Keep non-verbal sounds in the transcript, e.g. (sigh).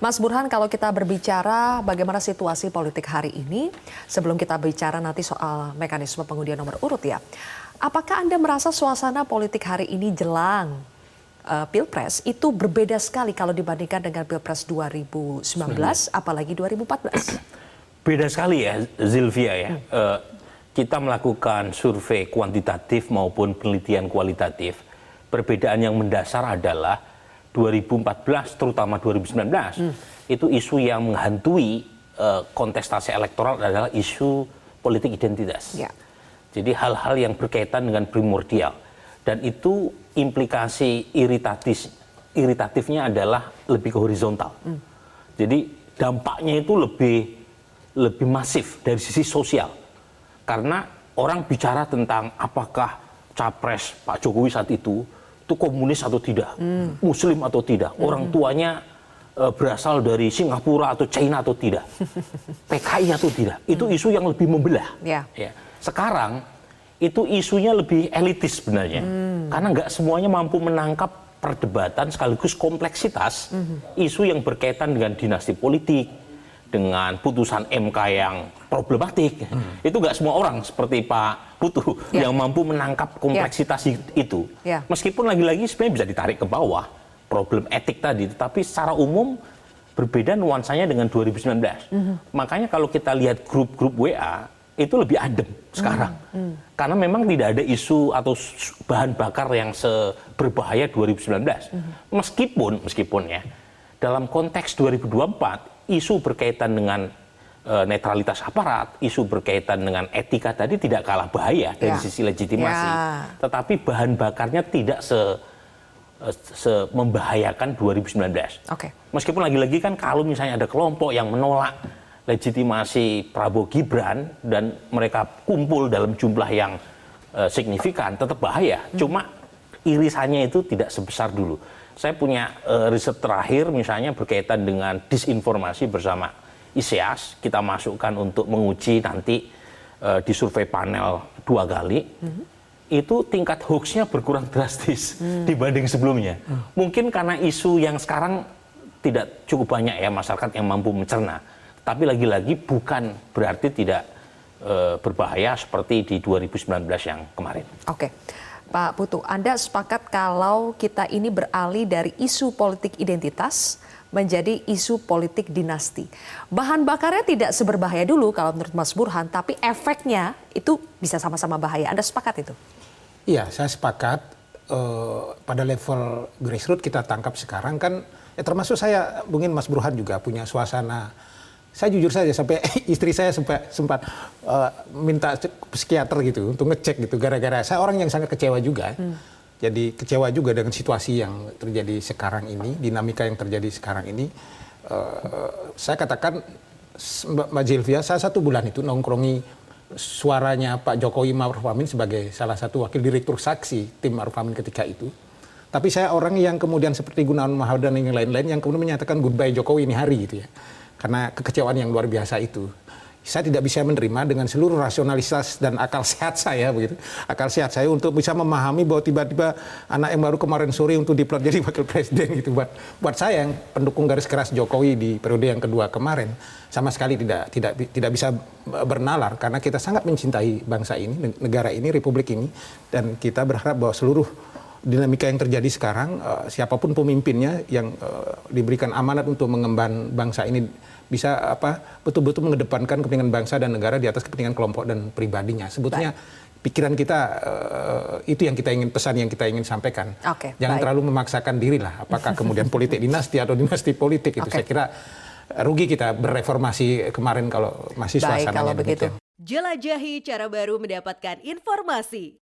Mas Burhan, kalau kita berbicara bagaimana situasi politik hari ini, sebelum kita bicara nanti soal mekanisme pengundian nomor urut ya, apakah Anda merasa suasana politik hari ini jelang uh, Pilpres itu berbeda sekali kalau dibandingkan dengan Pilpres 2019, apalagi 2014? Beda sekali ya, Zilvia ya. Hmm. Uh, kita melakukan survei kuantitatif maupun penelitian kualitatif. Perbedaan yang mendasar adalah 2014 terutama 2019 hmm. itu isu yang menghantui uh, kontestasi elektoral adalah isu politik identitas. Ya. Jadi hal-hal yang berkaitan dengan primordial dan itu implikasi iritatif iritatifnya adalah lebih ke horizontal. Hmm. Jadi dampaknya itu lebih lebih masif dari sisi sosial karena orang bicara tentang apakah capres Pak Jokowi saat itu itu komunis atau tidak, hmm. muslim atau tidak, hmm. orang tuanya e, berasal dari Singapura atau China atau tidak, (laughs) PKI atau tidak, itu isu yang lebih membelah. Yeah. Ya. Sekarang itu isunya lebih elitis sebenarnya, hmm. karena nggak semuanya mampu menangkap perdebatan sekaligus kompleksitas hmm. isu yang berkaitan dengan dinasti politik, dengan putusan MK yang problematik. Hmm. Itu nggak semua orang seperti Pak Putu ya. yang mampu menangkap kompleksitas ya. itu. Ya. Meskipun lagi-lagi sebenarnya bisa ditarik ke bawah problem etik tadi, tetapi secara umum berbeda nuansanya dengan 2019. Hmm. Makanya kalau kita lihat grup-grup WA itu lebih adem sekarang. Hmm. Hmm. Karena memang tidak ada isu atau bahan bakar yang seberbahaya 2019. Hmm. Meskipun meskipun ya dalam konteks 2024 isu berkaitan dengan e, netralitas aparat, isu berkaitan dengan etika tadi tidak kalah bahaya dari ya. sisi legitimasi. Ya. Tetapi bahan bakarnya tidak se e, se membahayakan 2019. Okay. Meskipun lagi-lagi kan kalau misalnya ada kelompok yang menolak legitimasi Prabowo Gibran dan mereka kumpul dalam jumlah yang e, signifikan tetap bahaya. Hmm. Cuma irisannya itu tidak sebesar dulu. Saya punya uh, riset terakhir misalnya berkaitan dengan disinformasi bersama ISEAS. Kita masukkan untuk menguji nanti uh, di survei panel dua kali. Mm-hmm. Itu tingkat hoaxnya berkurang drastis mm. dibanding sebelumnya. Mm. Mungkin karena isu yang sekarang tidak cukup banyak ya masyarakat yang mampu mencerna. Tapi lagi-lagi bukan berarti tidak uh, berbahaya seperti di 2019 yang kemarin. Oke. Okay. Pak Putu, Anda sepakat kalau kita ini beralih dari isu politik identitas menjadi isu politik dinasti. Bahan bakarnya tidak seberbahaya dulu kalau menurut Mas Burhan, tapi efeknya itu bisa sama-sama bahaya. Anda sepakat itu? Iya, saya sepakat. Uh, pada level grassroots kita tangkap sekarang kan, ya termasuk saya mungkin Mas Burhan juga punya suasana saya jujur saja sampai (laughs) istri saya sempat sempat uh, minta psikiater gitu untuk ngecek gitu. Gara-gara saya orang yang sangat kecewa juga. Hmm. jadi kecewa juga dengan situasi yang terjadi sekarang ini dinamika yang terjadi sekarang ini. Uh, saya katakan Mbak Zilvia saya satu bulan itu nongkrongi suaranya Pak Jokowi Maruf Amin sebagai salah satu wakil direktur saksi tim Maruf Amin ketika itu. Tapi saya orang yang kemudian seperti Gunawan Mahar dan yang lain-lain yang kemudian menyatakan goodbye Jokowi ini hari gitu ya karena kekecewaan yang luar biasa itu. Saya tidak bisa menerima dengan seluruh rasionalitas dan akal (laughs) sehat saya begitu. Akal sehat saya untuk bisa memahami bahwa tiba-tiba anak yang baru kemarin sore untuk diplot jadi (laughs) wakil presiden gitu buat buat saya yang pendukung garis keras Jokowi di periode yang kedua kemarin sama sekali tidak tidak tidak bisa bernalar karena kita sangat mencintai bangsa ini, negara ini, republik ini dan kita berharap bahwa seluruh dinamika yang terjadi sekarang uh, siapa pun pemimpinnya yang uh, diberikan amanat untuk mengemban bangsa ini bisa apa betul-betul mengedepankan kepentingan bangsa dan negara di atas kepentingan kelompok dan pribadinya. Sebetulnya baik. pikiran kita uh, itu yang kita ingin pesan yang kita ingin sampaikan. Okay, Jangan baik. terlalu memaksakan diri lah. Apakah kemudian politik dinasti atau dinasti politik itu okay. saya kira rugi kita bereformasi kemarin kalau masih suasananya Baik, begitu. Jelajahi cara baru mendapatkan informasi.